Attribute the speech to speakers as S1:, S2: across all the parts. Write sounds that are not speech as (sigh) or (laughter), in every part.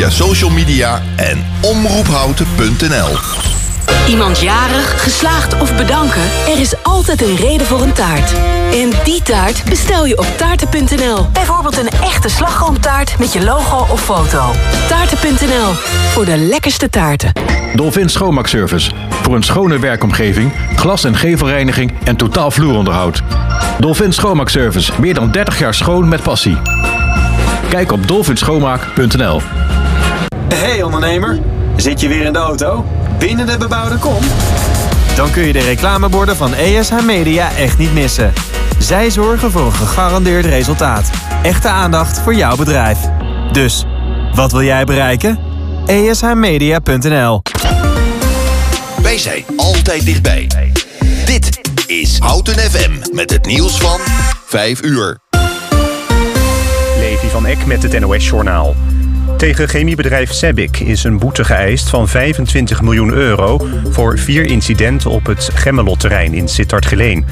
S1: via social media en omroephouten.nl.
S2: Iemand jarig, geslaagd of bedanken? Er is altijd een reden voor een taart. En die taart bestel je op taarten.nl. Bijvoorbeeld een echte slagroomtaart met je logo of foto. Taarten.nl, voor de lekkerste taarten.
S3: Dolphin Schoonmaakservice. Voor een schone werkomgeving, glas- en gevelreiniging en totaal vloeronderhoud. Dolphin Schoonmaakservice. Meer dan 30 jaar schoon met passie. Kijk op dolphinschoonmaak.nl
S4: Hey ondernemer, zit je weer in de auto? Binnen de bebouwde kom? Dan kun je de reclameborden van ESH Media echt niet missen. Zij zorgen voor een gegarandeerd resultaat. Echte aandacht voor jouw bedrijf. Dus, wat wil jij bereiken? ESHmedia.nl
S1: Wij zijn altijd dichtbij. Dit is Houten FM met het nieuws van 5 uur.
S5: Levi van Eck met het NOS-journaal. Tegen chemiebedrijf Sebic is een boete geëist van 25 miljoen euro... voor vier incidenten op het Gemmelot-terrein in Sittard-Geleen.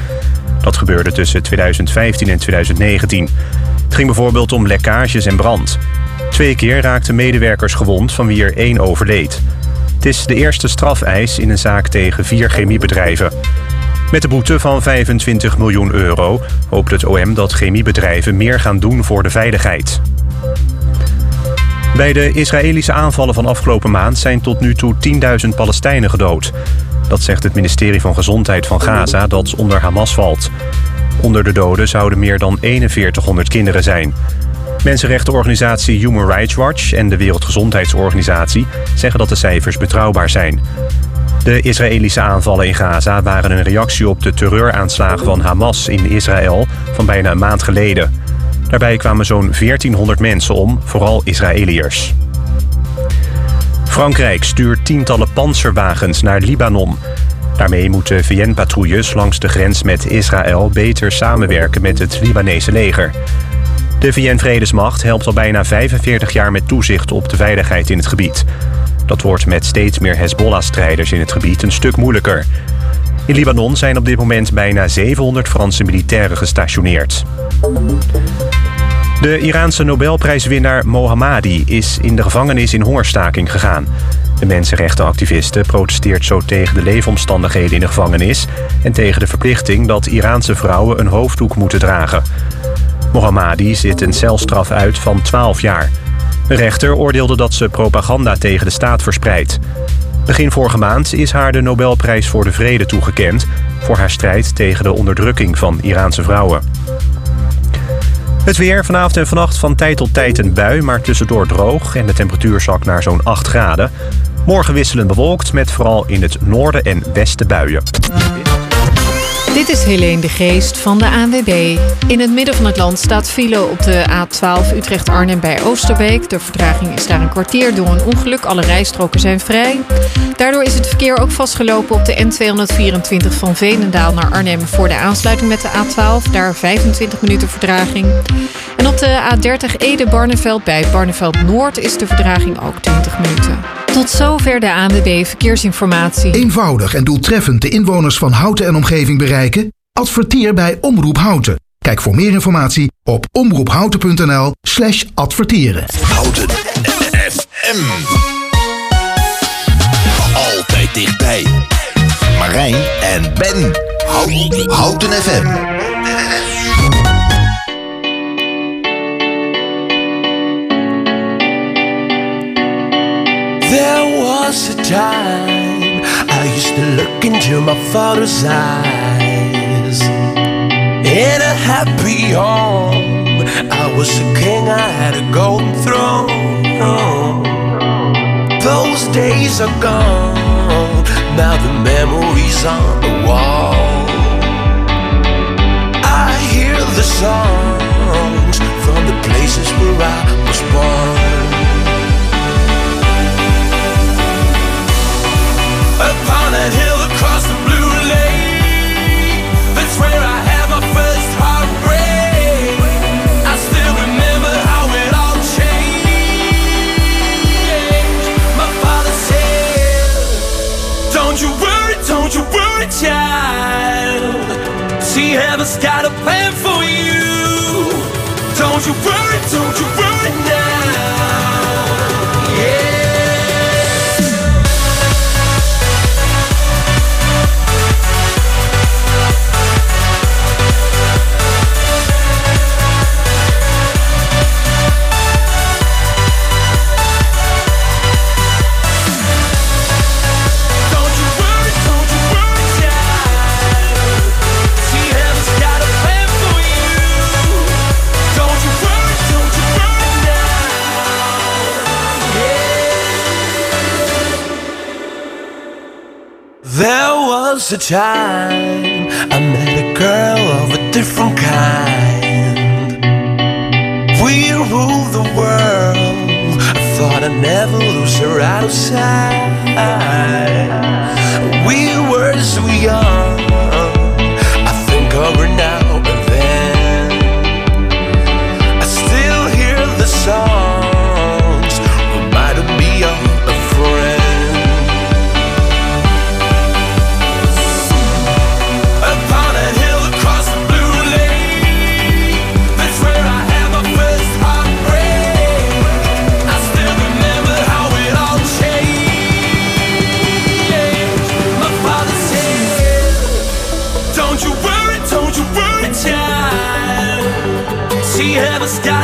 S5: Dat gebeurde tussen 2015 en 2019. Het ging bijvoorbeeld om lekkages en brand. Twee keer raakten medewerkers gewond, van wie er één overleed. Het is de eerste strafeis in een zaak tegen vier chemiebedrijven. Met de boete van 25 miljoen euro hoopt het OM dat chemiebedrijven meer gaan doen voor de veiligheid. Bij de Israëlische aanvallen van afgelopen maand zijn tot nu toe 10.000 Palestijnen gedood. Dat zegt het ministerie van Gezondheid van Gaza dat onder Hamas valt. Onder de doden zouden meer dan 4100 kinderen zijn. Mensenrechtenorganisatie Human Rights Watch en de Wereldgezondheidsorganisatie zeggen dat de cijfers betrouwbaar zijn. De Israëlische aanvallen in Gaza waren een reactie op de terreuraanslagen van Hamas in Israël van bijna een maand geleden. Daarbij kwamen zo'n 1400 mensen om, vooral Israëliërs. Frankrijk stuurt tientallen panzerwagens naar Libanon. Daarmee moeten VN-patrouilles langs de grens met Israël beter samenwerken met het Libanese leger. De VN-vredesmacht helpt al bijna 45 jaar met toezicht op de veiligheid in het gebied. Dat wordt met steeds meer Hezbollah-strijders in het gebied een stuk moeilijker. In Libanon zijn op dit moment bijna 700 Franse militairen gestationeerd. De Iraanse Nobelprijswinnaar Mohammadi is in de gevangenis in hongerstaking gegaan. De mensenrechtenactiviste protesteert zo tegen de leefomstandigheden in de gevangenis... en tegen de verplichting dat Iraanse vrouwen een hoofddoek moeten dragen. Mohammadi zit een celstraf uit van 12 jaar. Een rechter oordeelde dat ze propaganda tegen de staat verspreidt. Begin vorige maand is haar de Nobelprijs voor de Vrede toegekend... voor haar strijd tegen de onderdrukking van Iraanse vrouwen. Het weer vanavond en vannacht van tijd tot tijd een bui, maar tussendoor droog... en de temperatuur zakt naar zo'n 8 graden. Morgen wisselend bewolkt met vooral in het noorden en westen buien.
S6: Dit is Helene de Geest van de ANWB. In het midden van het land staat file op de A12 Utrecht-Arnhem bij Oosterbeek. De vertraging is daar een kwartier door een ongeluk. Alle rijstroken zijn vrij. Daardoor is het verkeer ook vastgelopen op de N224 van Veenendaal naar Arnhem... voor de aansluiting met de A12. Daar 25 minuten vertraging. En op de A30 Ede-Barneveld bij Barneveld Noord is de vertraging ook 20 minuten. Tot zover de ANWB Verkeersinformatie.
S7: Eenvoudig en doeltreffend de inwoners van Houten en omgeving bereiken? Adverteer bij Omroep Houten. Kijk voor meer informatie op omroephouten.nl slash adverteren.
S1: Houten FM. Altijd dichtbij. Marijn en Ben. Houten, Houten FM.
S8: There was a time I used to look into my father's eyes. In a happy home, I was a king, I had a golden throne. Those days are gone, now the memories on the wall. I hear the songs from the places where I was born. Upon that hill See, heaven's got a plan for you. Don't you worry, don't you worry
S9: Was a time I met a girl of a different kind. We ruled the world. I thought I'd never lose her out of sight. We were so young.
S1: Stop.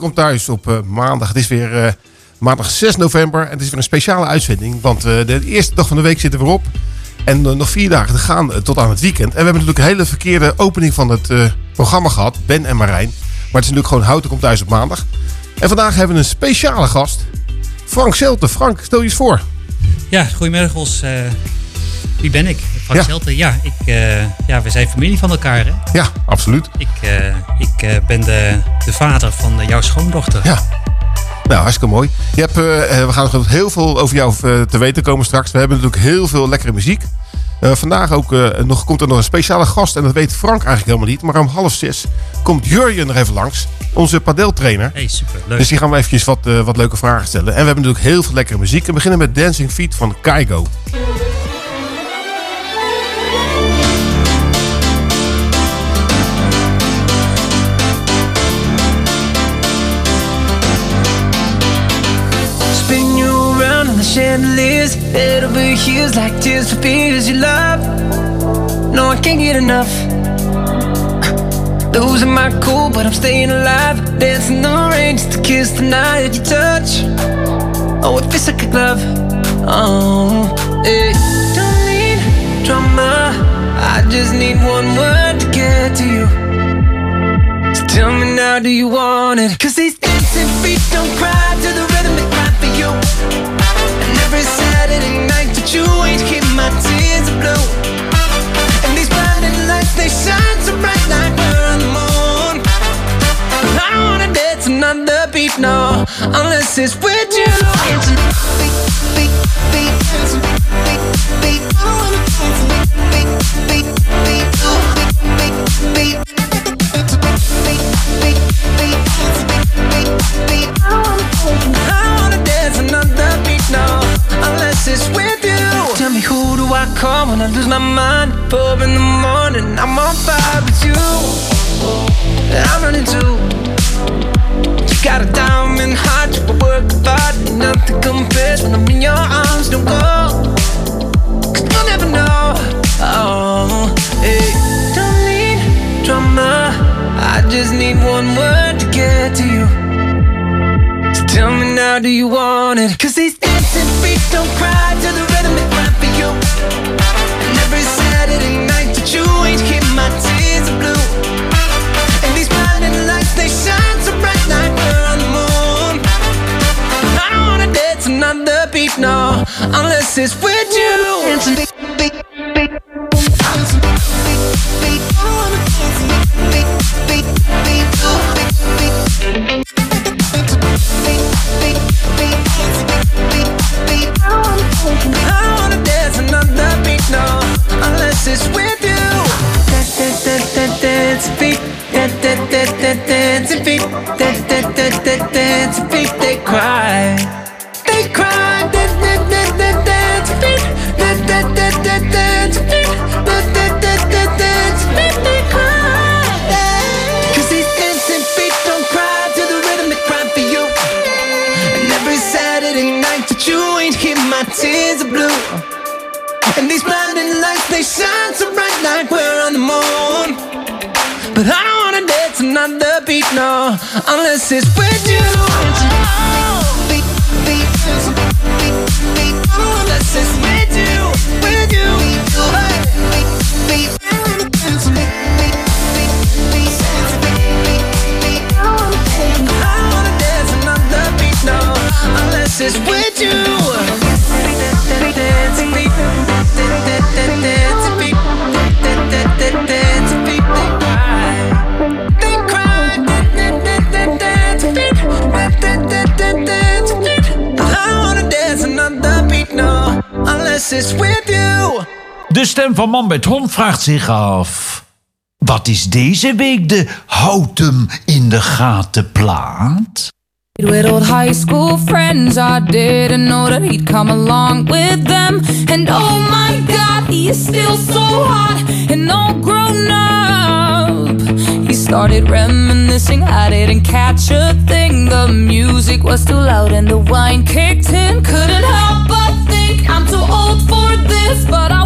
S1: Komt thuis
S10: op eh, maandag. Het is weer eh, maandag 6 november. En het is weer een speciale uitzending. Want eh, de eerste dag van de week zitten we erop. En nog vier dagen te gaan tot aan het weekend. En we hebben natuurlijk een hele verkeerde opening van het programma gehad. Ben en Marijn. Maar het is natuurlijk gewoon Houten komt thuis op maandag. En vandaag hebben we een speciale gast. Frank Zelte. Frank, stel je eens voor.
S11: Ja, goedemiddag wie ben ik? Frank
S10: Ja.
S11: Zelte. Ja, ik, eh, ja, we zijn familie van elkaar. Hè?
S10: Ja, absoluut.
S11: Ik, eh, ik eh, ben de, de vader van jouw schoondochter.
S10: Ja. Nou, hartstikke mooi. Je hebt, we gaan nog heel veel over jou te weten komen straks. We hebben natuurlijk heel veel lekkere muziek. Vandaag ook, nog, komt er nog een speciale gast. En dat weet Frank eigenlijk helemaal niet. Maar om half zes komt Jurjen er even langs. Onze padeltrainer.
S11: Hey, super. Leuk.
S10: Dus die gaan we eventjes wat, wat leuke vragen stellen. En we hebben natuurlijk heel veel lekkere muziek. We beginnen met Dancing Feet van Kaigo.
S9: Chandeliers Head over heels like tears for fears you love. No, I can't get enough. Losing my cool, but I'm staying alive. Dancing the rain just to kiss the night you touch. Oh, it feels like a glove. Oh, hey. Don't need drama. I just need one word to get to you. So tell me now, do you want it? Cause these dancing feet don't cry to the rhythm they cry for you every Saturday night that you ain't keep my tears blue And these blinding lights, they shine so bright like we're on the moon I don't wanna dance another beat, no Unless it's with you Beat, beat, beat, dancing, beat, beat I wanna dance I call when I lose my mind? Four in the morning, I'm on fire with you. I'm running too. You got a diamond heart, you work hard, nothing compares when I'm in your arms. Don't go, cause you'll never know. Oh, hey, don't need drama. I just need one word to get to you. So tell me now, do you want it? Cause these dancing feet don't cry to the unless it's with you.
S12: Van Man met Hond vraagt zich af... Wat is deze week de houd hem in de gaten plaat?
S13: With old high school friends, I didn't know that he'd come along with them. And oh my god, he is still so hot and all grown up. He started reminiscing, I didn't catch a thing. The music was too loud and the wine kicked in. Couldn't help but think I'm too old for this, but I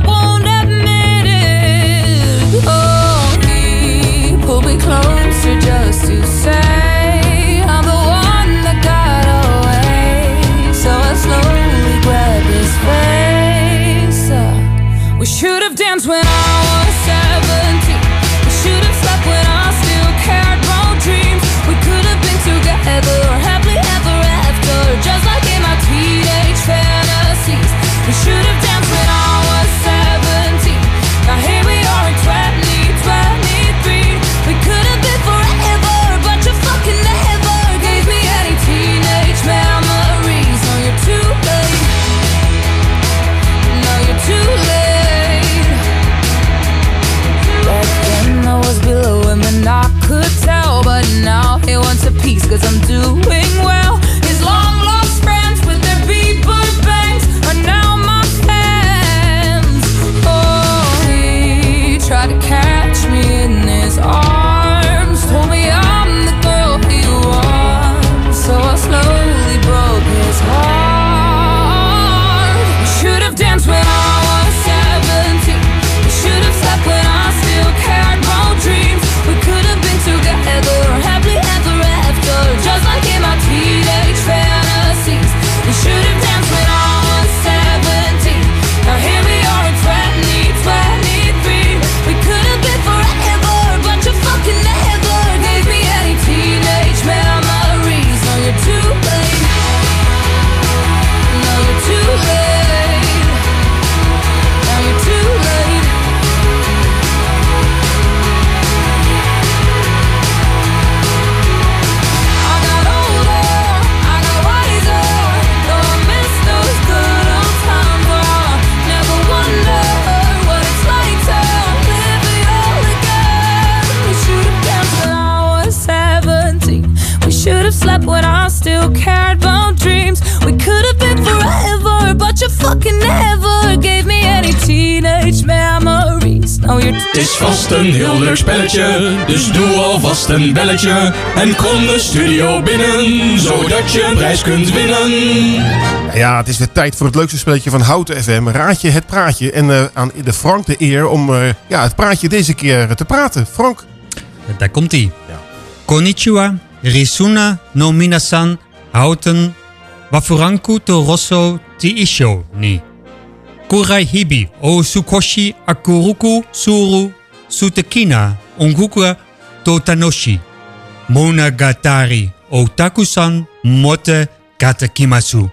S14: Het is vast een heel leuk spelletje, dus doe alvast een belletje. En kom de studio binnen, zodat je een prijs kunt winnen.
S10: Ja, het is weer tijd voor het leukste spelletje van Houten FM. Raad je het praatje. En eh, aan de Frank de eer om eh, ja, het praatje deze keer te praten. Frank.
S11: Daar komt ie. Konnichiwa, Risuna no minasan, houten, wafuranku to rosso ti isho ni. Kurai hibi o sukoshi akuruku suru sutekina onguka to tanoshi. Monogatari o takusan motte katakimasu.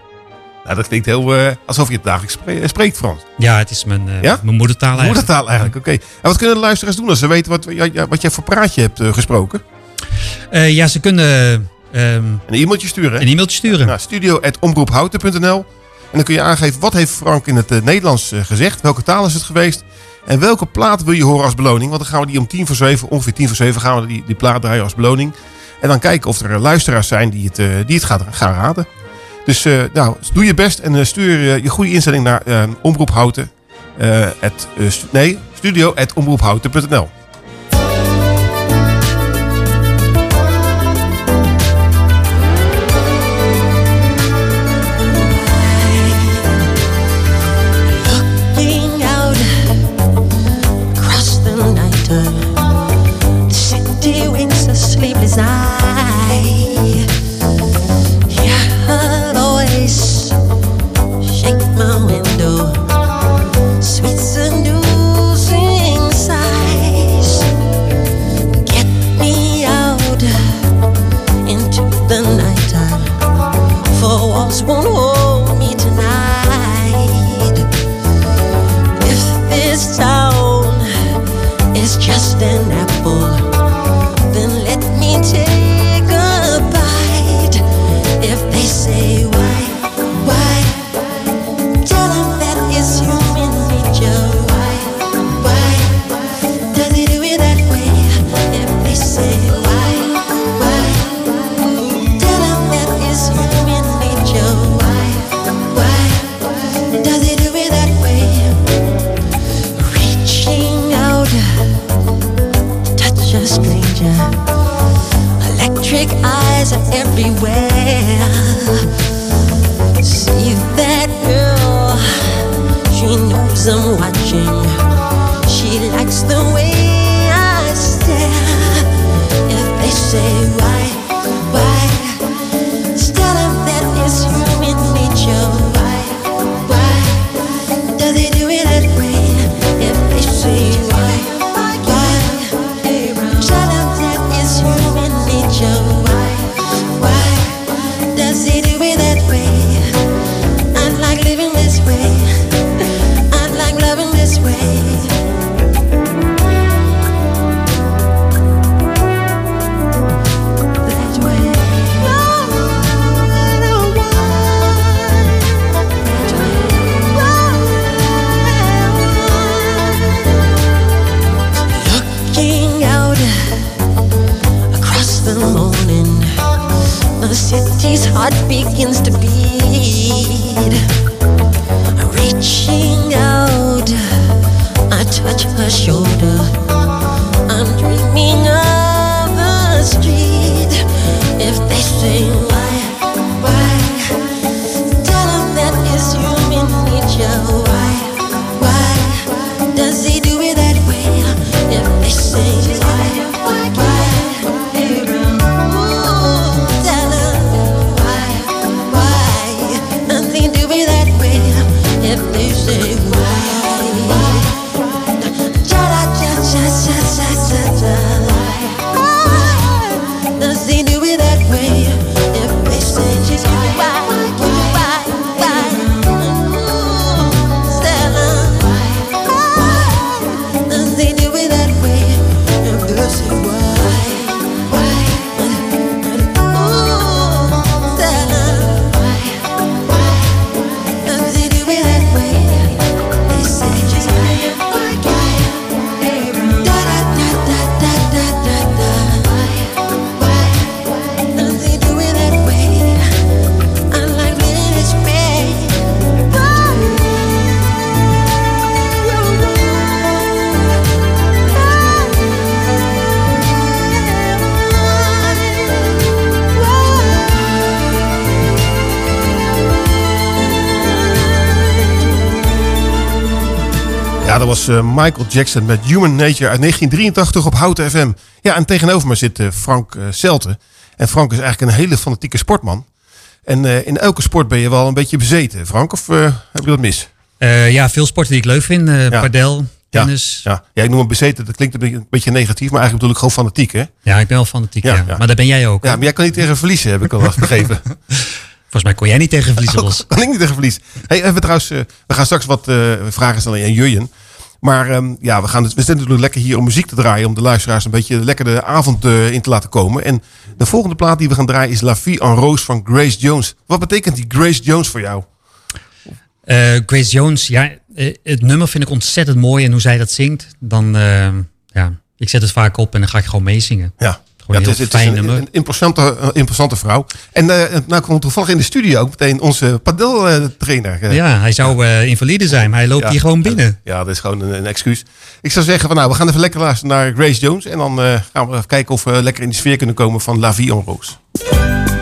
S10: Nou, dat klinkt heel eh, alsof je het dagelijks spre- spreekt, Frans.
S11: Ja, het is mijn, eh,
S10: Ja?
S11: mijn moedertaal eigenlijk.
S10: Moedertaal eigenlijk, oké. En wat kunnen de luisteraars doen als ze weten wat, wat jij voor praatje hebt eh, gesproken?
S11: Eh, ja, ze kunnen... ehm,
S10: een e-mailtje sturen. hè?
S11: Een e-mailtje sturen.
S10: Nou, studio.omroephouten.nl En dan kun je aangeven wat heeft Frank in het eh, Nederlands eh, gezegd. Welke taal is het geweest? En welke plaat wil je horen als beloning? Want dan gaan we die om tien voor zeven, ongeveer tien voor zeven, gaan we die, die plaat draaien als beloning. En dan kijken of er eh, luisteraars zijn die het, die het gaan, gaan raden. Dus nou, doe je best en stuur je goede instelling naar eh omroephouten. nee, Ja, dat was eh, Michael Jackson met Human Nature uit 1983 op Houten FM. Ja, en tegenover me zit eh, Frank eh Zelte. En Frank is eigenlijk een hele fanatieke sportman. En eh, in elke sport ben je wel een beetje bezeten, Frank. Of eh, heb je dat mis?
S11: Eh, ja, veel sporten die ik leuk vind. eh Padel, tennis.
S10: Ja, ja, ik noem hem bezeten. Dat klinkt een beetje, negatief, maar eigenlijk bedoel ik gewoon fanatiek, hè?
S11: Ja, ik ben wel fanatiek, ja, Maar dat ben jij ook.
S10: Ja, maar jij kan niet tegen verliezen, heb ik al begrepen. (laughs)
S11: Volgens mij kon jij niet tegen verliezen, (laughs) Bos.
S10: kan ik niet tegen verliezen. Hey, even trouwens, eh, we gaan straks wat eh, vragen stellen aan Jurjen. Maar ehm, ja, we, gaan het, we zitten natuurlijk lekker hier om muziek te draaien. Om de luisteraars een beetje lekker de avond eh, in te laten komen. En de volgende plaat die we gaan draaien is La Vie en Rose van Grace Jones. Wat betekent die Grace Jones voor jou?
S11: Eh, Grace Jones, ja, eh, het nummer vind ik ontzettend mooi. En hoe zij dat zingt, dan, ja, ik zet het vaak op en dan ga ik gewoon meezingen.
S10: Ja.
S11: Gewoon
S10: Ja, het is, het is
S11: fijn
S10: een, een imposante, een imposante vrouw. En eh nou komt toevallig in de studio ook meteen onze padeltrainer.
S11: Ja, hij zou eh, invalide zijn, maar hij loopt
S10: Ja.
S11: hier gewoon binnen.
S10: Ja, dat is gewoon een, excuus. Ik zou zeggen, van, nou, we gaan even lekker luisteren naar Grace Jones. En dan eh, gaan we even kijken of we lekker in de sfeer kunnen komen van La Vie en Rose.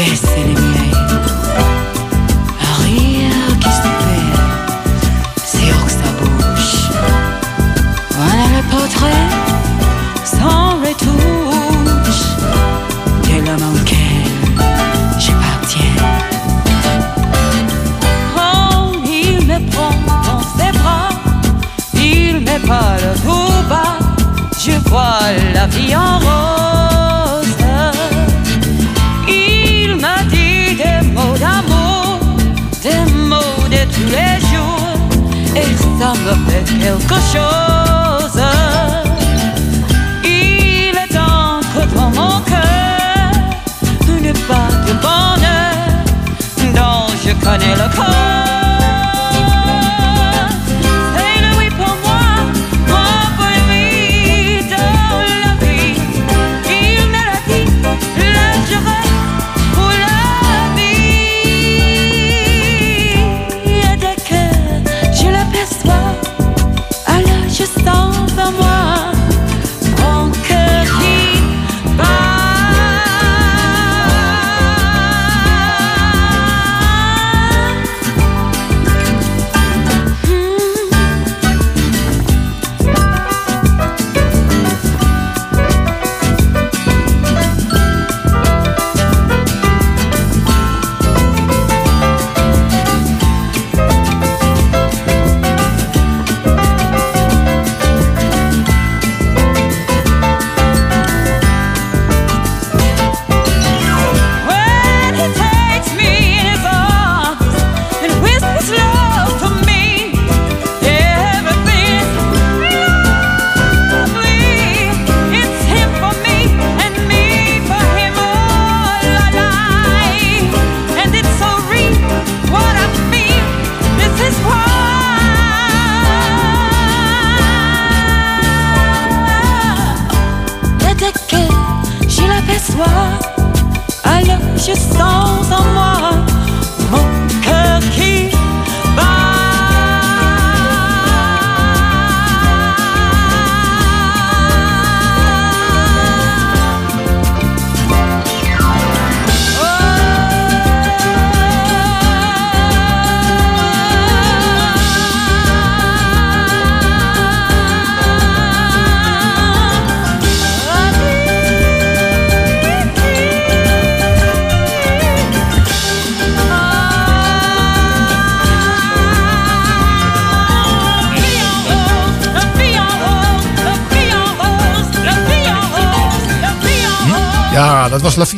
S15: Baisser les miens. Un rire qui se perd, c'est haut que ça bouge. Voilà le portrait sans retouche de l'homme auquel j'appartiens.
S16: Quand il me prend dans ses bras, il me parle tout bas, je vois la vie en rose.
S13: of the hill, go show.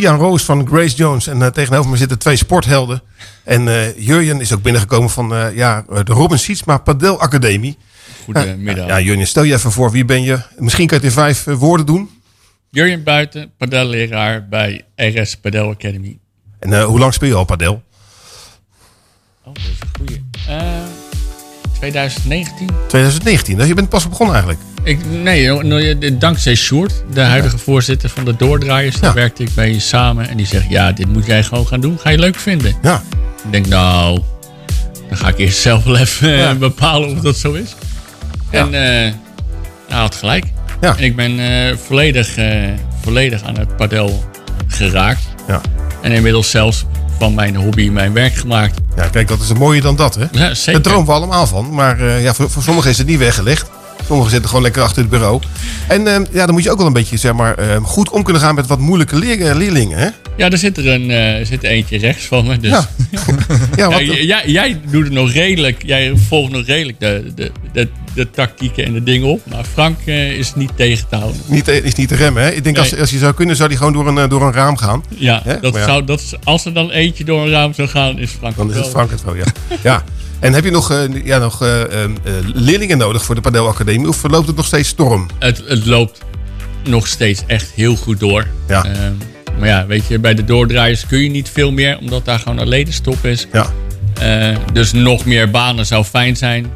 S13: En
S10: Roos van Grace Jones. En eh, tegenover me zitten twee sporthelden. En eh Jurjen is ook binnengekomen van eh, ja, de Robin Sietsma Padel Academie.
S17: Goedemiddag.
S10: Ja, Jurjen, stel je even voor, wie ben je? Misschien kan je het in vijf woorden doen.
S17: Jurjen Buiten, padelleraar bij RS Padel Academy.
S10: En hoe lang speel je al padel?
S17: Oh, dat is een goeie. Eh, 2019?
S10: 2019, dus je bent pas begonnen eigenlijk.
S17: Ik, nee, no- no- dankzij Sjoerd, de huidige voorzitter van de Doordraaiers, daar werkte ik mee samen. En die zegt, ja, dit moet jij gewoon gaan doen. Ga je leuk vinden?
S10: Ja.
S17: Ik denk, nou, dan ga ik eerst zelf wel even eh, bepalen of dat zo is. En eh, hij had gelijk.
S10: Ja.
S17: En ik ben eh, volledig, volledig aan het padel geraakt.
S10: Ja.
S17: En inmiddels zelfs van mijn hobby mijn werk gemaakt.
S10: Ja, kijk, dat is het mooie dan dat, hè?
S17: Ja, zeker.
S10: Daar dromen we allemaal van. Maar ja, voor, voor sommigen is het niet weggelegd. Sommigen zitten gewoon lekker achter het bureau. En eh, ja, dan moet je ook wel een beetje zeg maar, eh, goed om kunnen gaan met wat moeilijke leer- leerlingen. Hè?
S17: Ja, er zit er een, eh, zit er eentje rechts van me. Dus.
S10: Ja. (laughs) Ja, wat-
S17: j- jij, jij doet het nog redelijk. Jij volgt nog redelijk de, de, de, de tactieken en de dingen op. Maar Frank eh, is niet tegen te houden.
S10: Niet, eh, is niet te remmen. Hè? Ik denk als,
S17: Nee.
S10: als je zou kunnen, zou die gewoon door een, eh, door een raam gaan.
S17: Ja,
S10: Hè?
S17: dat
S10: Maar ja,
S17: Zou, dat als er dan eentje door een raam zou gaan, is Frank
S10: Dan is het. Frank het wel, ja. (laughs) ja. En heb je nog, eh, ja, nog eh, eh, eh, leerlingen nodig voor de Padelacademie? Of verloopt het nog steeds storm?
S17: Het, het loopt nog steeds echt heel goed door.
S10: Ja.
S17: Ehm, maar ja, weet je, bij de doordraaiers kun je niet veel meer, omdat daar gewoon een ledenstop is.
S10: Ja.
S17: Dus nog meer banen zou fijn zijn.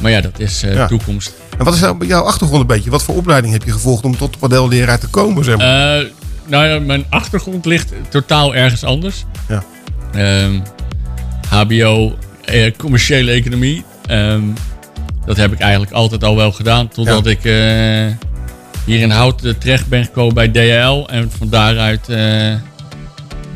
S17: Maar ja, dat is
S10: Ja.
S17: toekomst.
S10: En wat is nou jouw achtergrond een beetje? Wat voor opleiding heb je gevolgd om tot de padelleraar te komen? Zeg maar?
S17: Eh, nou ja, mijn achtergrond ligt totaal ergens anders.
S10: Ja.
S17: Ehm, HBO, eh, commerciële economie. Ehm, dat heb ik eigenlijk altijd al wel gedaan. Totdat ik eh, hier in Houten terecht ben gekomen bij DHL. En van daaruit eh,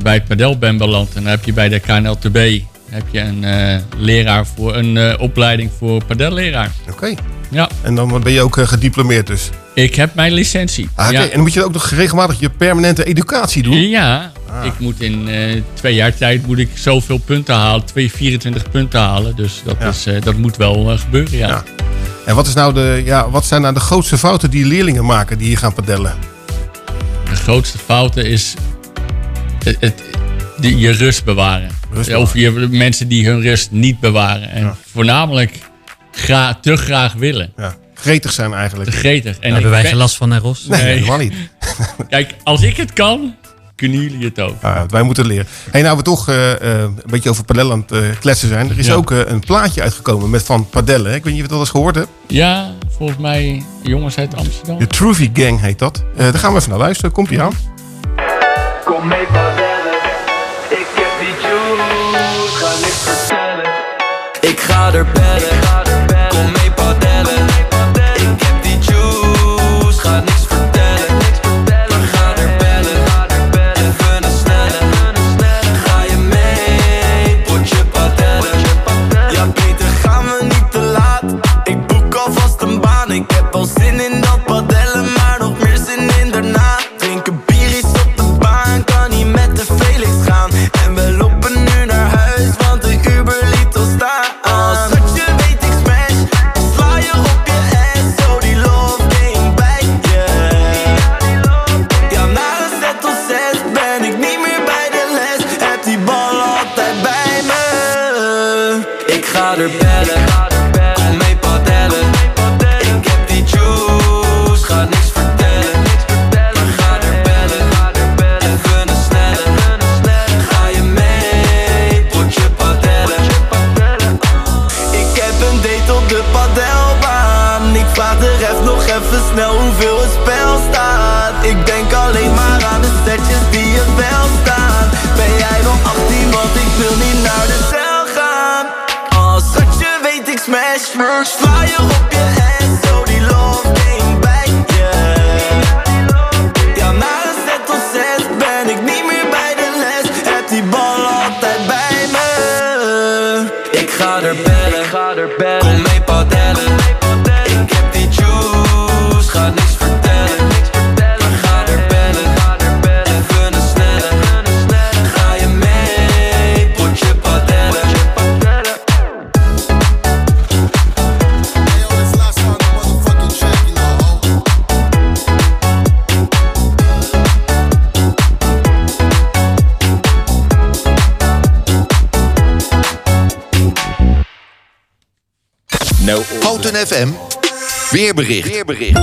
S17: bij het padel ben beland. En dan heb je bij de KNLTB heb je een eh, leraar voor een eh, opleiding voor padelleraar.
S10: Oké.
S17: Ja.
S10: En dan ben je ook eh, gediplomeerd dus?
S17: Ik heb mijn licentie.
S10: Ah,
S17: ja.
S10: En dan moet je ook nog regelmatig je permanente educatie doen?
S17: Ja,
S10: Ah.
S17: ik moet in eh, twee jaar tijd moet ik zoveel punten halen, twee 24 punten halen. Dus dat,
S10: Ja.
S17: is, eh, dat moet wel gebeuren, ja.
S10: Ja. En wat, is nou de, ja, wat zijn nou de grootste fouten die leerlingen maken die hier gaan padellen?
S17: De grootste fouten is het, het, de, je rust bewaren.
S10: Rust
S17: of je mensen die hun rust niet bewaren. En voornamelijk gra te graag willen.
S10: Ja. Gretig zijn eigenlijk.
S17: Te gretig. En
S11: hebben wij geen last van, hè Ros?
S10: Nee, helemaal niet. (laughs)
S17: Kijk, als ik het kan, kunnen jullie het ook.
S10: Ah, wij moeten leren. Hey, nou we toch eh, eh, een beetje over padel aan het eh, kletsen zijn. Er is
S17: Ja.
S10: ook een plaatje uitgekomen met van padellen. hè? Ik weet niet of je dat eens gehoord hebt.
S17: Ja, volgens mij jongens uit Amsterdam.
S10: De Truvy Gang heet dat. Eh daar gaan we even naar luisteren. Komt ie aan.
S18: Kom mee padellen. Ik heb die juice, ga niks vertellen. Ik ga er bellen. Bellen, kom
S1: Weerbericht. Weerbericht.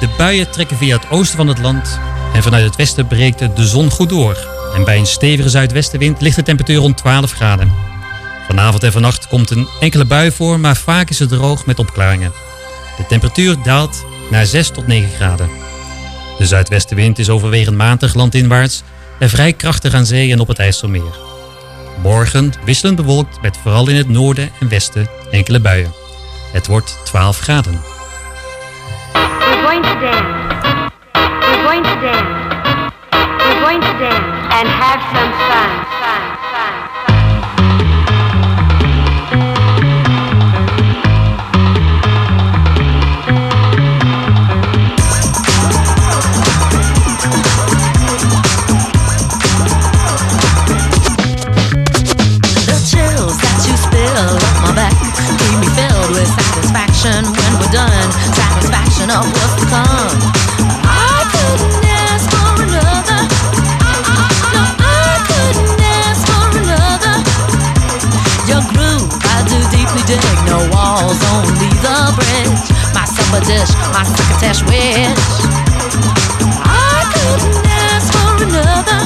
S11: De buien trekken via het oosten van het land en vanuit het westen breekt de zon goed door. En bij een stevige zuidwestenwind ligt de temperatuur rond 12 graden. Vanavond en vannacht komt een enkele bui voor, maar vaak is het droog met opklaringen. De temperatuur daalt naar 6 tot 9 graden. De zuidwestenwind is overwegend matig landinwaarts en vrij krachtig aan zee en op het IJsselmeer. Morgen wisselend bewolkt met vooral in het noorden en westen enkele buien. Het wordt 12 graden.
S19: We're going to dance. We're going to dance. We're going to dance and have some fun. fun,
S13: I couldn't ask for another. No, I couldn't ask for another. Your groove, I do deeply dig. No walls, only the bridge. My supper dish, my wish. I couldn't ask for another.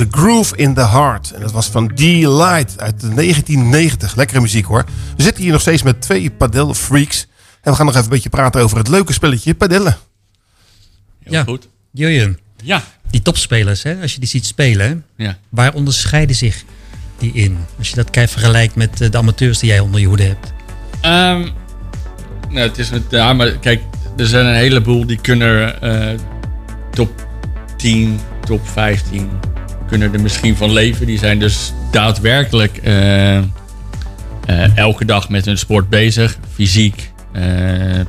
S10: A Groove in the Heart. En dat was van D-Light uit 1990. Lekkere muziek hoor. We zitten hier nog steeds met twee padel freaks. En we gaan nog even een beetje praten over het leuke spelletje padellen.
S11: ja, goed. Jurjen.
S17: Ja.
S11: Die topspelers, hè, als je die ziet spelen,
S17: Ja.
S11: waar onderscheiden zich die in? Als je dat kijkt vergelijkt met eh, de amateurs die jij onder je hoede hebt.
S17: Ehm, nou, het is met, ja, maar kijk, er zijn een heleboel die kunnen eh, top 10, top 15 kunnen er misschien van leven. Die zijn dus daadwerkelijk eh, eh, elke dag met hun sport bezig. Fysiek, eh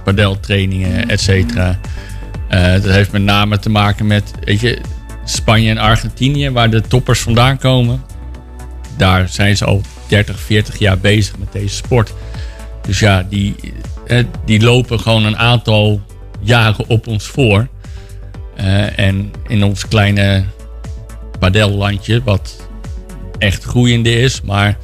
S17: padeltrainingen, et cetera. Dat heeft met name te maken met weet je, Spanje en Argentinië, waar de toppers vandaan komen. Daar zijn ze al 30, 40 jaar bezig met deze sport. Dus ja, die, die lopen gewoon een aantal jaren op ons voor. En in ons kleine padellandje, wat echt groeiende is, maar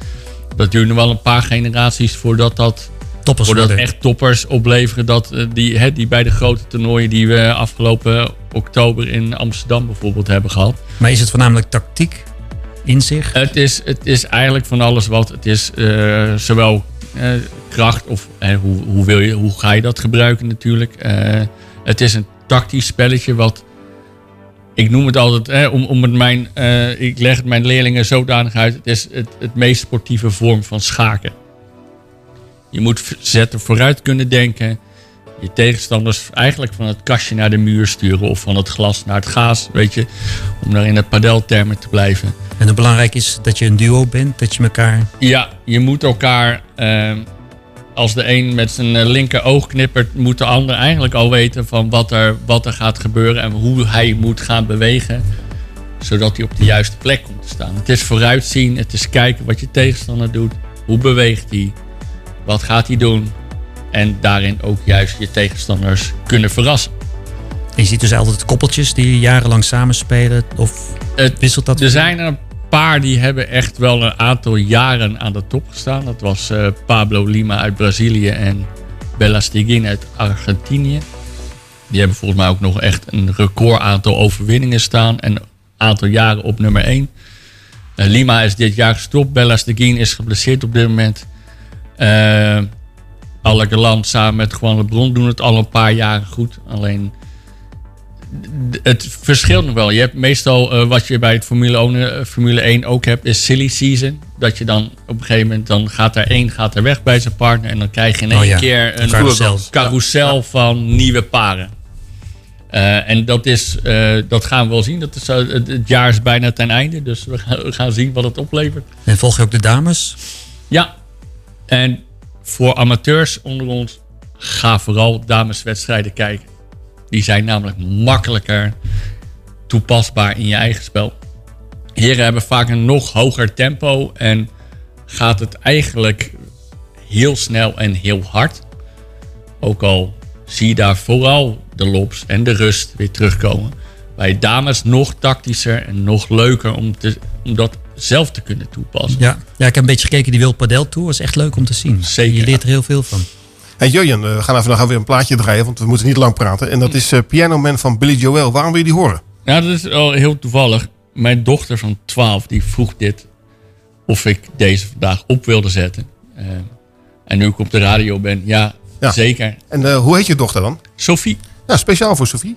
S17: dat duurt nog wel een paar generaties voordat dat
S11: toppers
S17: voordat
S11: worden.
S17: echt toppers opleveren dat eh, die, hè, die bij de grote toernooien die we afgelopen oktober in Amsterdam bijvoorbeeld hebben gehad.
S11: Maar is het voornamelijk tactiek in zich?
S17: Het is, het is eigenlijk van alles wat. Het is eh, zowel eh, kracht of hoe, hoe, wil je, hoe ga je dat gebruiken natuurlijk. Het is een tactisch spelletje wat... Ik noem het altijd, eh, om, om het mijn, eh, ik leg het mijn leerlingen zodanig uit. Het is het, het meest sportieve vorm van schaken. Je moet zetten vooruit kunnen denken. Je tegenstanders eigenlijk van het kastje naar de muur sturen. Of van het glas naar het gaas, weet je. Om daar in de padeltermen te blijven.
S11: En hoe belangrijk is dat je een duo bent, dat je elkaar...
S17: Ja, je moet elkaar. ehm, als de een met zijn eh, linker oog knippert, moet de ander eigenlijk al weten van wat er, wat er gaat gebeuren en hoe hij moet gaan bewegen. Zodat hij op de juiste plek komt te staan. Het is vooruitzien, het is kijken wat je tegenstander doet. Hoe beweegt hij? Wat gaat hij doen? En daarin ook juist je tegenstanders kunnen verrassen.
S11: En je ziet dus altijd koppeltjes die jarenlang samenspelen. Of
S17: Het,
S11: wisselt dat?
S17: Er zijn er een paar die hebben echt wel een aantal jaren aan de top gestaan. Dat was eh, Pablo Lima uit Brazilië en Bella Stigin uit Argentinië. Die hebben volgens mij ook nog echt een record aantal overwinningen staan. En een aantal jaren op nummer 1. Lima is dit jaar gestopt. Bella Stigin is geblesseerd op dit moment. Eh Alle samen met Juan Lebron doen het al een paar jaren goed. Alleen het verschilt nog wel. Je hebt meestal eh, wat je bij het Formule 1, eh, Formule 1 ook hebt, is silly season. Dat je dan op een gegeven moment, dan gaat er één gaat er weg bij zijn partner. En dan krijg je in één
S11: Oh ja,
S17: keer een
S11: carousel.
S17: carousel van nieuwe paren. Eh, en dat, is, dat gaan we wel zien. Dat is, het, het jaar is bijna ten einde. Dus we gaan, we gaan zien wat het oplevert.
S11: En volg je ook de dames?
S17: Ja. En voor amateurs onder ons, ga vooral dameswedstrijden kijken. Die zijn namelijk makkelijker toepasbaar in je eigen spel. Heren hebben vaak een nog hoger tempo en gaat het eigenlijk heel snel en heel hard. Ook al zie je daar vooral de lobs en de rust weer terugkomen. Bij dames nog tactischer en nog leuker om te, omdat zelf te kunnen toepassen.
S11: Ja. ja, ik heb een beetje gekeken. Die Wild Padel Tour is echt leuk om te zien.
S17: Zeker.
S11: Je leert er heel veel van.
S10: Hey Jurjen, eh, we gaan even nog weer een plaatje draaien, want we moeten niet lang praten. En dat is eh, Piano Man van Billy Joel. Waarom wil je die horen?
S17: Ja, dat is wel heel toevallig. Mijn dochter van 12 die vroeg dit of ik deze vandaag op wilde zetten. Eh, en nu ik op de radio ben, ja,
S10: Ja.
S17: zeker.
S10: En eh, hoe heet je dochter dan?
S17: Sophie.
S10: Ja, speciaal voor Sophie.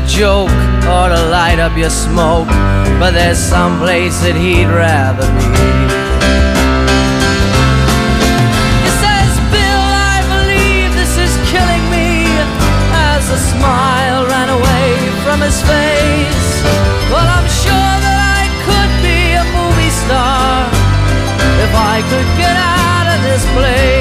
S20: A joke or to light up your smoke. But there's some place that he'd rather be. He says, Bill, I believe this is killing me. As a smile ran away from his face. Well, I'm sure that I could be a movie star if I could get out of this place.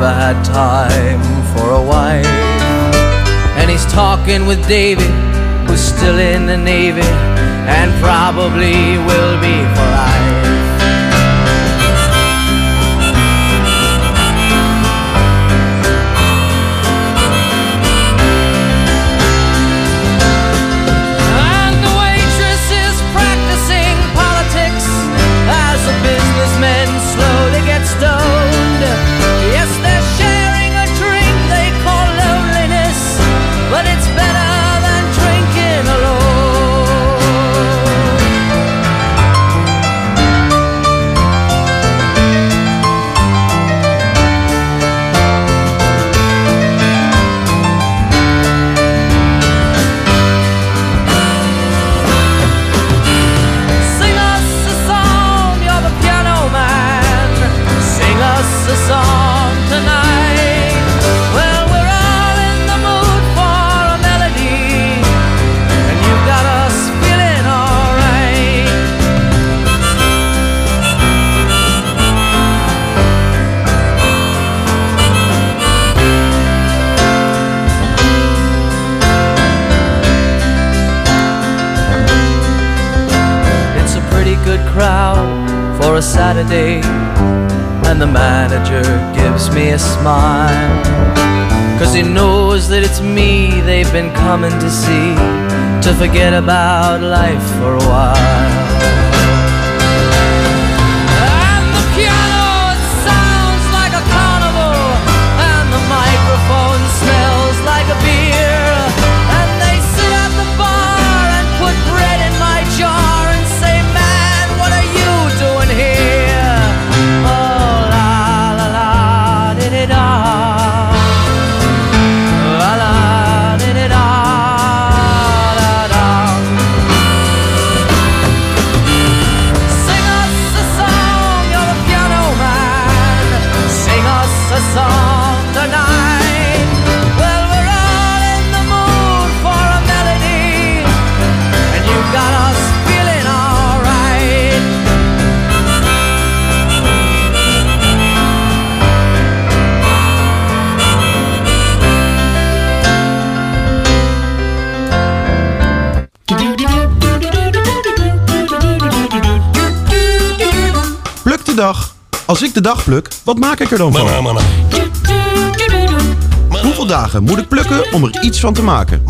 S20: Never had time for a wife. And he's talking with David, who's still in the Navy and probably will be for life. Saturday, and the manager gives me a smile. Cause he knows that it's me they've been coming to see to forget about life for a while.
S21: Als ik de dag pluk, wat maak ik er dan van? Hoeveel dagen moet ik plukken om er iets van te maken?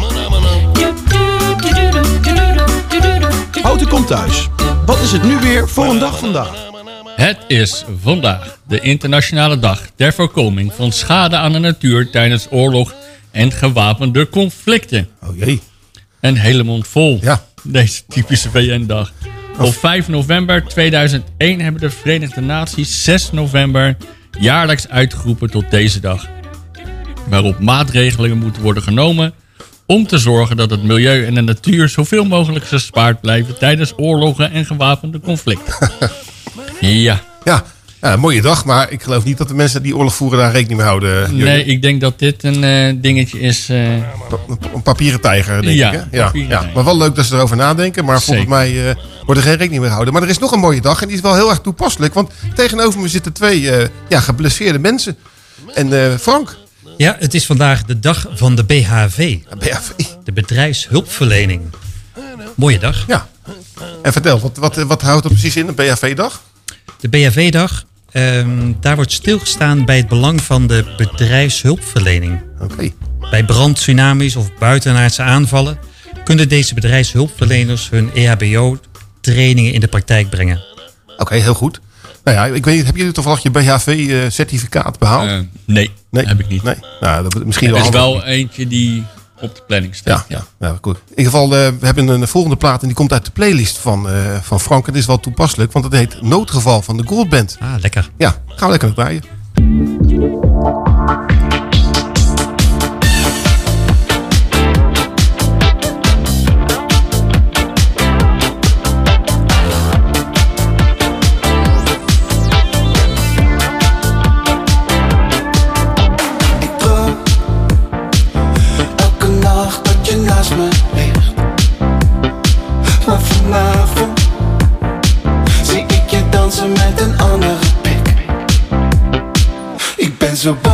S21: Houten komt thuis. Wat is het nu weer voor een dag vandaag?
S17: Het is vandaag de internationale dag ter voorkoming van schade aan de natuur tijdens oorlog en gewapende conflicten.
S10: Oh jee.
S17: Een hele mond vol.
S10: Ja.
S17: Deze typische VN-dag. Op 5 november 2001 hebben de Verenigde Naties 6 november jaarlijks uitgeroepen tot deze dag. Waarop maatregelen moeten worden genomen om te zorgen dat het milieu en de natuur zoveel mogelijk gespaard blijven tijdens oorlogen en gewapende conflicten. (laughs) ja.
S10: Ja. Ja, een mooie dag, maar ik geloof niet dat de mensen die oorlog voeren daar rekening mee houden. Jurgen.
S17: Nee, ik denk dat dit een eh, dingetje is. eh,
S10: Een papieren tijger, denk
S17: Ja,
S10: ik. Hè? Ja, ja. Maar wel leuk dat ze erover nadenken. Maar volgens mij eh, wordt er geen rekening mee gehouden. Maar er is nog een mooie dag en die is wel heel erg toepasselijk. Want tegenover me zitten twee eh, ja, geblesseerde mensen. En eh, Frank.
S11: Ja, het is vandaag de dag van de BHV.
S10: BHV.
S11: De bedrijfshulpverlening. Mooie dag.
S10: Ja. En vertel, wat, wat, wat houdt er precies in, een BHV-dag?
S11: De BHV-dag, ehm, daar wordt stilgestaan bij het belang van de bedrijfshulpverlening.
S10: Oké.
S11: Bij brand, tsunamis of buitenaardse aanvallen kunnen deze bedrijfshulpverleners hun EHBO-trainingen in de praktijk brengen.
S10: Oké, heel goed. Nou ja, ik weet niet, heb jullie toevallig je BHV-certificaat behaald?
S17: Eh, nee,
S10: nee,
S17: heb ik niet.
S10: Nee. Nou, dat misschien
S17: er
S10: wel
S17: is wel eentje die op de planning staat.
S10: Ja, ja. ja goed. In ieder geval, eh, we hebben een volgende plaat en die komt uit de playlist van, eh, van Frank. En dit is wel toepasselijk, want het heet Noodgeval van de Gold Band.
S11: Ah, lekker.
S10: Ja, gaan we lekker naar draaien.
S9: Ik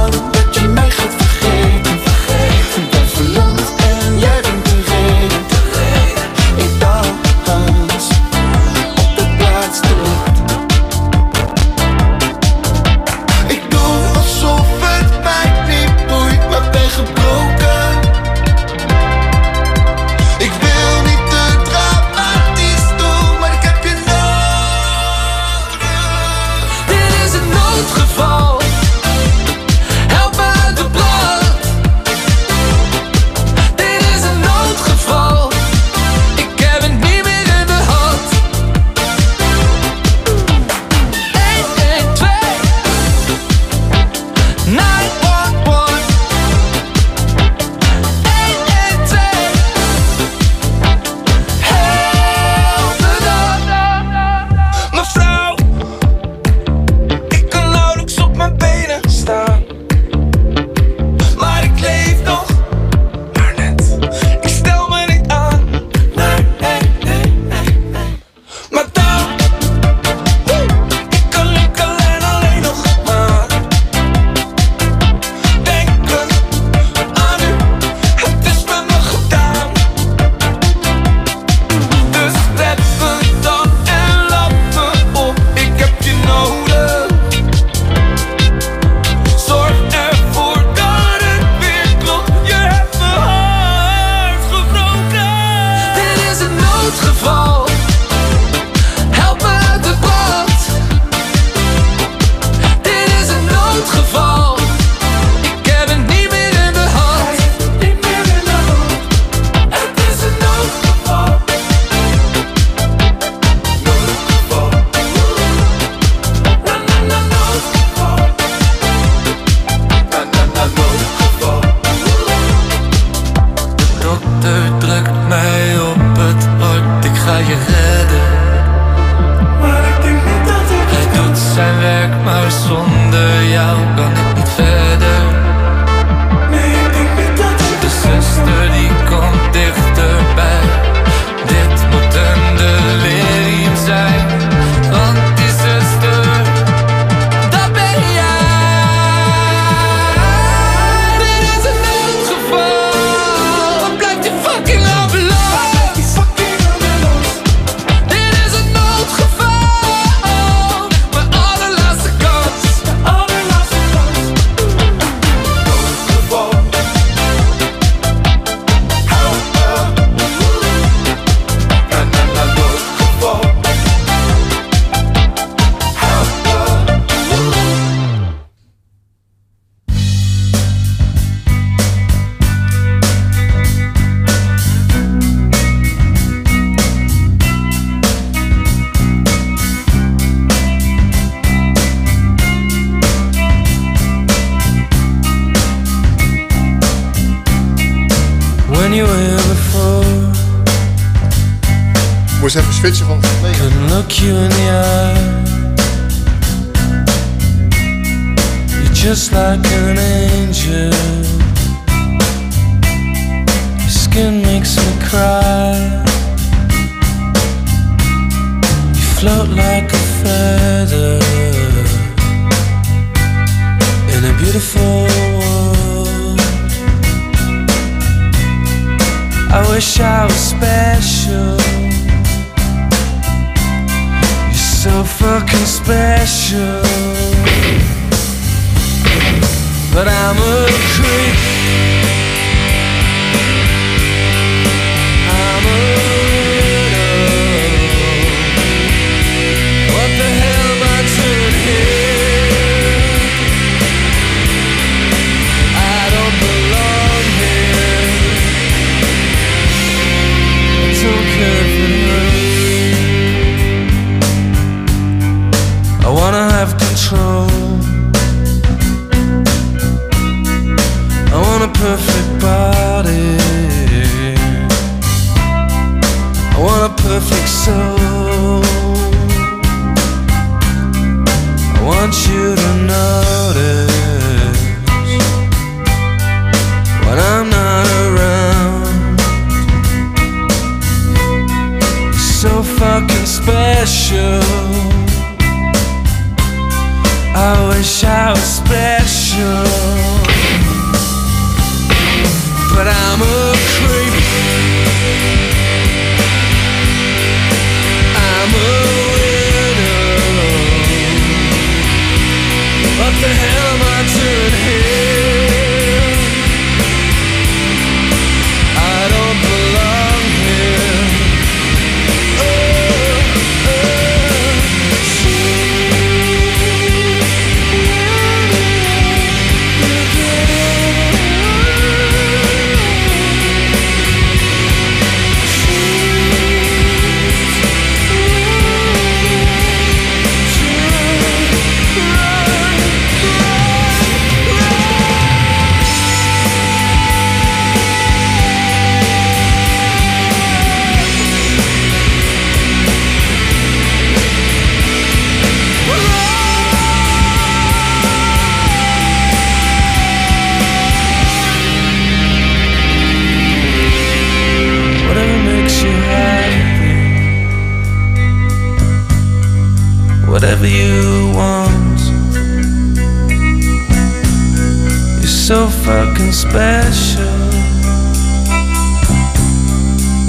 S9: so fucking special.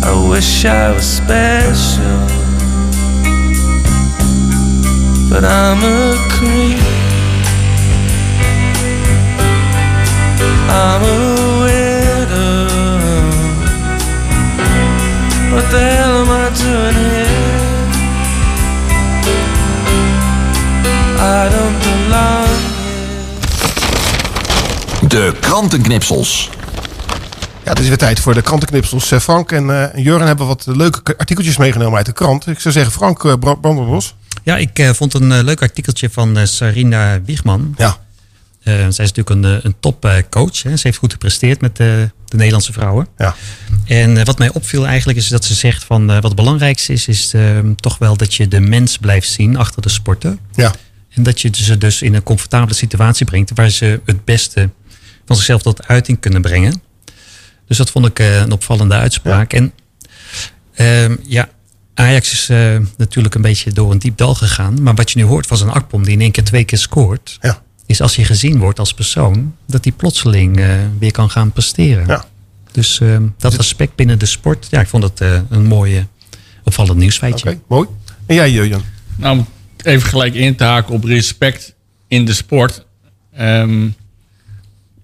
S9: I wish I was special. But I'm a creep. I'm a widow. What the hell am I doing here?
S1: De krantenknipsels.
S10: Ja, het is weer tijd voor de krantenknipsels. Eh, Frank en eh, Jurgen hebben wat leuke artikeltjes meegenomen uit de krant. Ik zou zeggen, Frank uh, Brandenbos.
S11: Ja, ik eh, vond een leuk artikeltje van eh, Sarina Wiegman.
S10: Ja.
S11: Eh, zij is natuurlijk een, eh, een topcoach. Ze heeft goed gepresteerd met eh, de Nederlandse vrouwen.
S10: Ja.
S11: En eh, wat mij opviel eigenlijk is dat ze zegt van eh, wat het belangrijkste is, is eh, toch wel dat je de mens blijft zien achter de sporten.
S10: Ja.
S11: En dat je ze dus in een comfortabele situatie brengt waar ze het beste van zichzelf tot uiting kunnen brengen. Dus dat vond ik eh, een opvallende uitspraak. En ehm, ja, Ajax is eh, natuurlijk een beetje door een diep dal gegaan. Maar wat je nu hoort van zo'n Akpom die in één keer twee keer scoort.
S10: Ja.
S11: Is als je gezien wordt als persoon, dat die plotseling eh, weer kan gaan presteren.
S10: Ja.
S11: Dus ehm, dat aspect binnen de sport, ja, ik vond eh, een mooie, opvallend nieuwsfeitje.
S10: Oké, mooi. En jij, Jurgen?
S17: Nou, om even gelijk in te haken op respect in de sport. Ehm,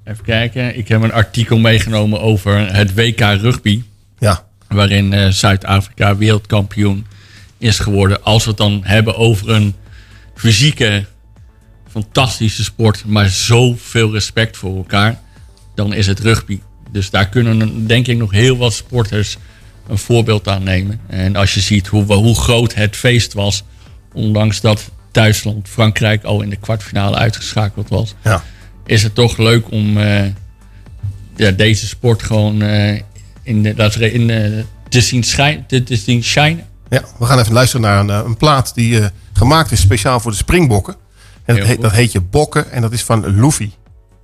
S17: even kijken. Ik heb een artikel meegenomen over het WK rugby.
S10: Ja.
S17: Waarin eh, Zuid-Afrika wereldkampioen is geworden. Als we het dan hebben over een fysieke, fantastische sport. Maar zoveel respect voor elkaar. Dan is het rugby. Dus daar kunnen denk ik nog heel wat sporters een voorbeeld aan nemen. En als je ziet hoe, hoe groot het feest was. Ondanks dat Duitsland, Frankrijk al in de kwartfinale uitgeschakeld was.
S10: Ja.
S17: Is het toch leuk om eh, ja, deze sport gewoon eh, in, de, dat, in, eh, te zien schijn, te, te zien shinen.
S10: Ja, we gaan even luisteren naar een, een plaat die eh, gemaakt is speciaal voor de springbokken. En dat heet, dat heet je Bokken en dat is van Luffy.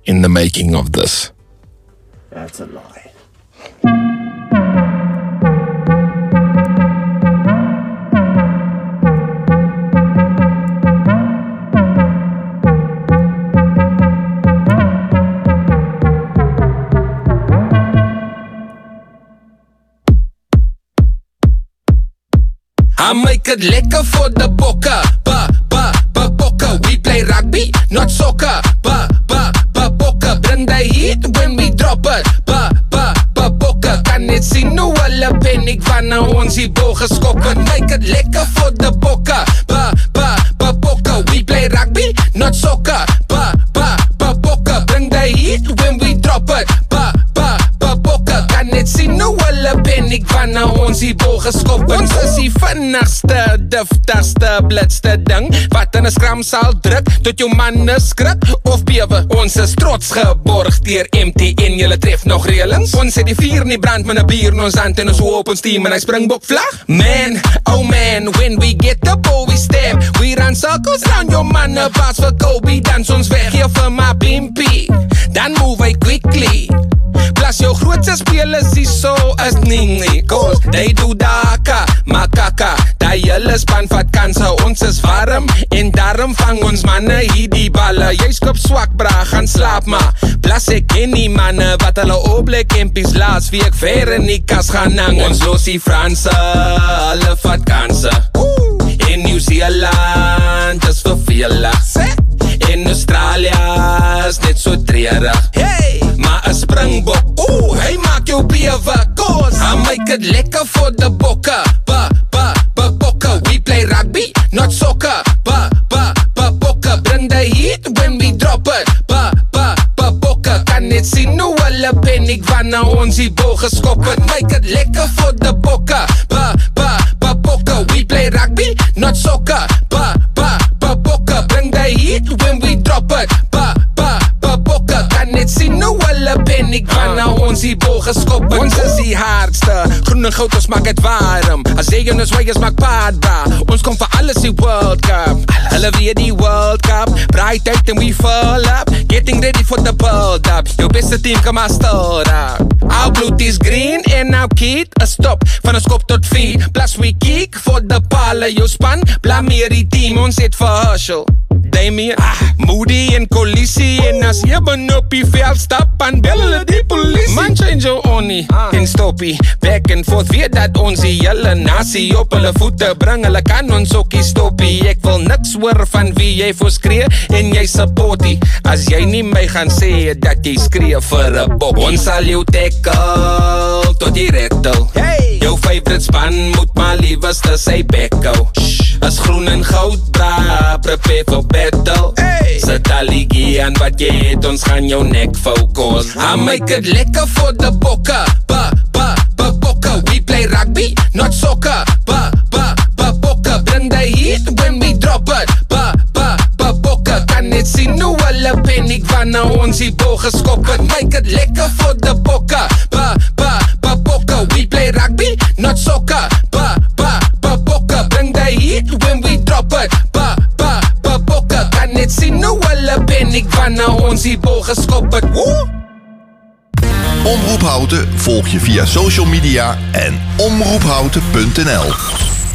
S22: In the making of this.
S23: That's a lie.
S24: I make it lekker voor de bokken. Ba, ba, ba, bokken. We play rugby, not soccer. Ba, ba, ba, bokken. Bring the heat when we drop it. Ba, ba, ba, bokken. Kan net zien hoe hulle paniek wanneer ons die bogen schoppen. Make it lekker voor de. Vinnigste, duftigste, blitste ding Wat in een skram sal druk Tot jou manne skrik of bewe. Ons is trots geborg dier MTN Julle tref nog relings Ons het die vier in die brand een bier in ons hand En ons hoop ons team en hy springbok vlag. Man, oh man, when we get the ball we stab We run circles round your manne Pas vir Kobe, dans ons weg. Hier vir my bimpie Dan move hy quickly. Plus jou grootste spelers die so is nie nie Cause they do daka, makaka Die hele span vat kanse, ons is warm. En daarom vang ons manne hier die balle. Jy skop swak bra, gaan slaap maar. Plus ek ken die manne wat hulle oplek empies laas Wie ek ver in die kas gaan hang. Ons los die Franse, hulle vat kanse. In Nieuw-Zeeland is vervelig In Australië is net so treurig. Hey, maar 'n springbok, ooh, hy maak jou bewe. Cause I make it lekker vir die bokke Ba, ba, Not soccer. Ba, ba, ba, bokke Bring the heat when we drop it. Ba, ba, ba, bokke Kan net sien hoe hulle paniek wanneer ons die bal geskop het Make it lekker vir die bokke Ba, ba, ba, bokke We play rugby, not soccer. Ba, ba, ba, bokke Bring the heat when we drop it paniek wanneer ons die bal geskop het Ons is die hardste Groen en goud, ons maak het warm en ons weigers maak paard bra Ons kom vir alles die World Cup. Hulle weer die World Cup. Bright uit and we full up. Getting ready for the build up. Jou beste team kan maar stil Our bloed is green en our kid is stop Van ons kop tot feet Plus we kick voor de palen Jou span. Blameer die team Ons vir Herschel Ah, Moody en Colissie En as jy ben op die veld stap En bel hulle die politie. Man change jou onnie en stoppie. Back and forth, weet dat ons die hele nasie Op hulle voete bring, hulle kan ons ook stoppie. Ek wil niks hoor van wie jy voor skree En jy supportie. As jy nie my gaan sê dat jy skree vir een bok. Ons sal jou tackle tot die rettel hey. Jou favorite span moet maar liefste sy bekko As groen en goud bra, prepare for battle hey. Sit al die gie aan wat jy het, ons gaan jou nek focus. I make it lekker. vir de bokke Ba, ba, ba, bokke We play rugby, not soccer. Ba, ba, ba, bokke Bring the heat when we drop it. Ba, ba, ba, bokke Kan net sien hoe hulle paniek wanneer ons die bal geskop het Make it lekker het Woe!
S1: Omroep Houten volg je via social media en omroephouten.nl.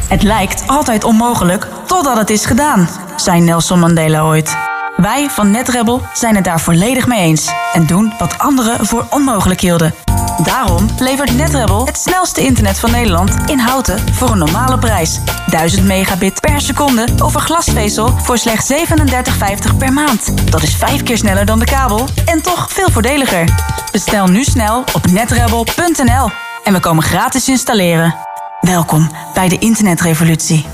S25: Het lijkt altijd onmogelijk totdat het is gedaan, zei Nelson Mandela ooit. Wij van NetRebel zijn het daar volledig mee eens en doen wat anderen voor onmogelijk hielden. Daarom levert NetRebel het snelste internet van Nederland in houten voor een normale prijs. 1000 megabit per seconde over glasvezel voor slechts 37,50 per maand. Dat is vijf keer sneller dan de kabel en toch veel voordeliger. Bestel nu snel op netrebel.nl en we komen gratis installeren. Welkom bij de internetrevolutie.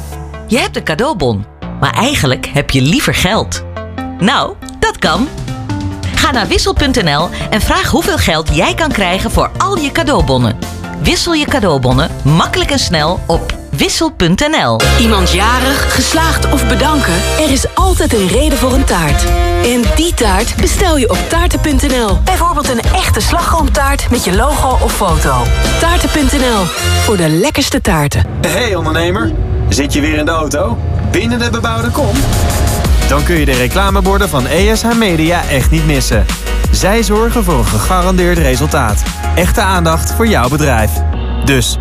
S26: Je hebt een cadeaubon, maar eigenlijk heb je liever geld. Nou, dat kan. Ga naar wissel.nl en vraag hoeveel geld jij kan krijgen voor al je cadeaubonnen. Wissel je cadeaubonnen makkelijk en snel op Wissel.nl.
S2: Iemand jarig, geslaagd of bedanken? Er is altijd een reden voor een taart. En die taart bestel je op taarten.nl. Bijvoorbeeld een echte slagroomtaart met je logo of foto. Taarten.nl, voor de lekkerste taarten.
S4: Hey ondernemer, zit je weer in de auto? Binnen de bebouwde kom? Dan kun je de reclameborden van ESH Media echt niet missen. Zij zorgen voor een gegarandeerd resultaat. Echte aandacht voor jouw bedrijf. Dus,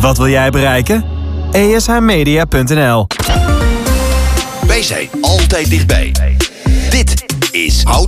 S4: wat wil jij bereiken? ESHmedia.nl
S1: Wij zijn altijd dichtbij. Dit is Houten